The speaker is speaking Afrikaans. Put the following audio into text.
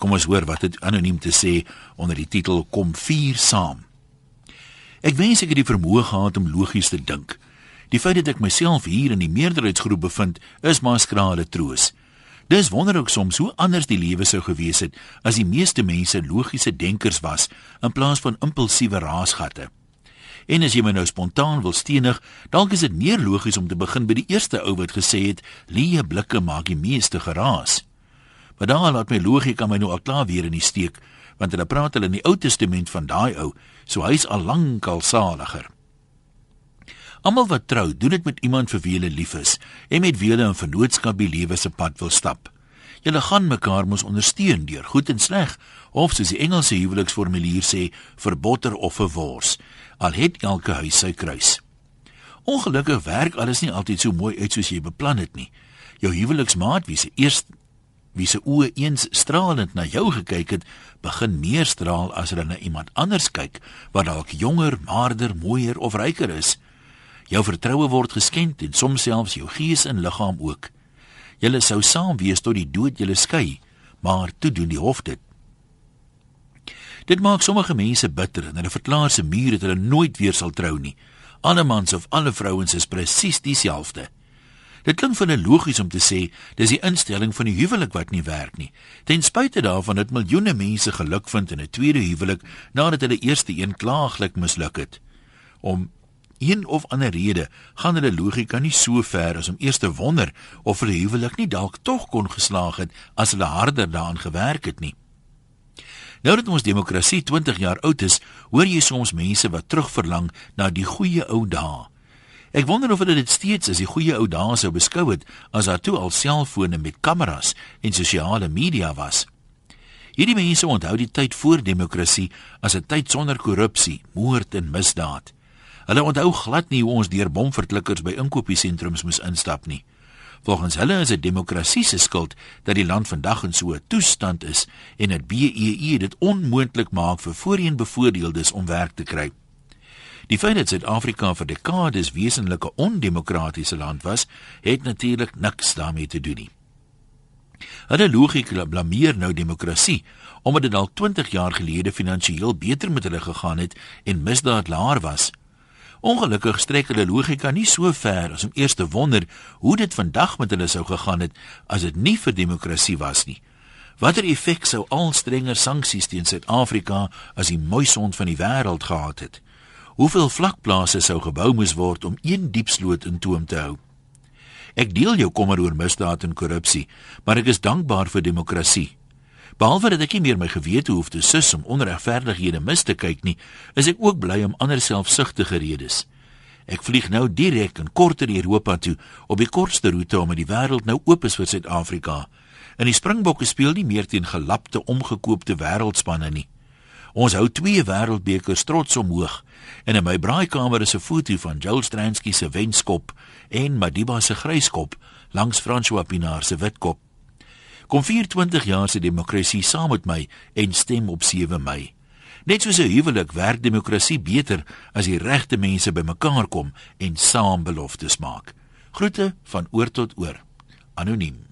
Kom ons hoor wat dit anoniem te sê onder die titel Kom vier saam. Ek wens ek het die vermoë gehad om logies te dink. Die feit dat ek myself hier in die meerderheidsgroep bevind, is maar skrale troos. Dis wonderlik soms hoe anders die lewe sou gewees het as die meeste mense logiese denkers was in plaas van impulsiewe raasgatte. En as jy my nou spontaan wil stenig, dalk is dit meer logies om te begin by die eerste ou wat gesê het: "Leë blikke maak die meeste geraas." Maar daar laat my logika my nou al klaar weer in die steek, want hulle praat hulle in die Ou Testament van daai ou, so hy's al lank al saliger. Almal wat trou, doen dit met iemand vir wie hulle lief is en met wie hulle 'n vennootskap die lewe se pad wil stap. Julle gaan mekaar mos ondersteun deur goed en sleg, of soos die Engelse huweliksformulier sê, vir botter of vir wors. Al het elke huis sy kruis. Ongelukkig werk alles nie altyd so mooi uit soos jy beplan het nie. Jou huweliksmaat wie se eers wie se oë eens stralend na jou gekyk het, begin meer straal as hulle na iemand anders kyk wat dalk jonger, maarder, mooier of ryker is. Jou vertroue word geskend en soms selfs jou gees en liggaam ook. Julle sou saam wees tot die dood julle skei, maar toe doen die hof dit. Dit maak sommige mense bitter en hulle verklaar se muur dat hulle nooit weer sal trou nie. Alle mans of alle vrouens is presies dieselfde. Dit klink vir 'n logies om te sê dis die instelling van die huwelik wat nie werk nie. Ten spyte daarvan dat miljoene mense geluk vind in 'n tweede huwelik nadat hulle eerste een klaaglik misluk het. Om een of ander rede gaan hulle logika nie so ver as om eers te wonder of hulle huwelik nie dalk tog kon geslaag het as hulle harder daaraan gewerk het nie. Nou dat ons demokrasie 20 jaar oud is, hoor jy soms mense wat terugverlang na die goeie ou dae. Ek wonder of hulle dit steeds as die goeie ou dae sou beskou het as daar toe al selfone met kameras en sosiale media was. Hierdie mense onthou die tyd voor demokrasie as 'n tyd sonder korrupsie, moord en misdaad. Hulle onthou glad nie hoe ons deur bomverklikkers by inkopiesentrums moes instap nie. Volgens hulle is dit demokrasie se skuld dat die land vandag in so 'n toestand is en dat BEE dit onmoontlik maak vir voorheenbevoordeeldes om werk te kry. Die feit dat Suid-Afrika vir dekades wesenlik 'n ondemokratiese land was, het natuurlik niks daarmee te doen nie. Hulle logika blameer nou demokrasie omdat dit al 20 jaar gelede finansiëel beter met hulle gegaan het en misdaad laer was. Ongelukkig strek hulle logika nie so ver as om eers te wonder hoe dit vandag met hulle sou gegaan het as dit nie vir demokrasie was nie. Watter effek sou al strenger sanksies teen Suid-Afrika as die moeisond van die wêreld gehad het? Hoeveel vlakplase sou gebou moes word om een diepsloot in toom te hou? Ek deel jou kommer oor misdaad en korrupsie, maar ek is dankbaar vir demokrasie. Behalwe dat ek nie meer my gewete hoef te sus om onregverdighede mis te kyk nie, is ek ook bly om ander selfsugtige redes. Ek vlieg nou direk en korter Europa toe op die kortste roete omdat die wêreld nou oop is vir Suid-Afrika. En die Springbokke speel nie meer teen gelapte omgekoopte wêreldspanne nie. Ons hou twee wêreldbekers trots omhoog en in my braaikamer is 'n foto van Joel Stransky se wenskop en Madiba se gryskop langs François Pinaar se witkop. Kom 24 jaar se demokrasie saam met my en stem op 7 Mei. Net soos 'n huwelik werk demokrasie beter as die regte mense bymekaar kom en saam beloftes maak. Groete van oor tot oor. Anoniem.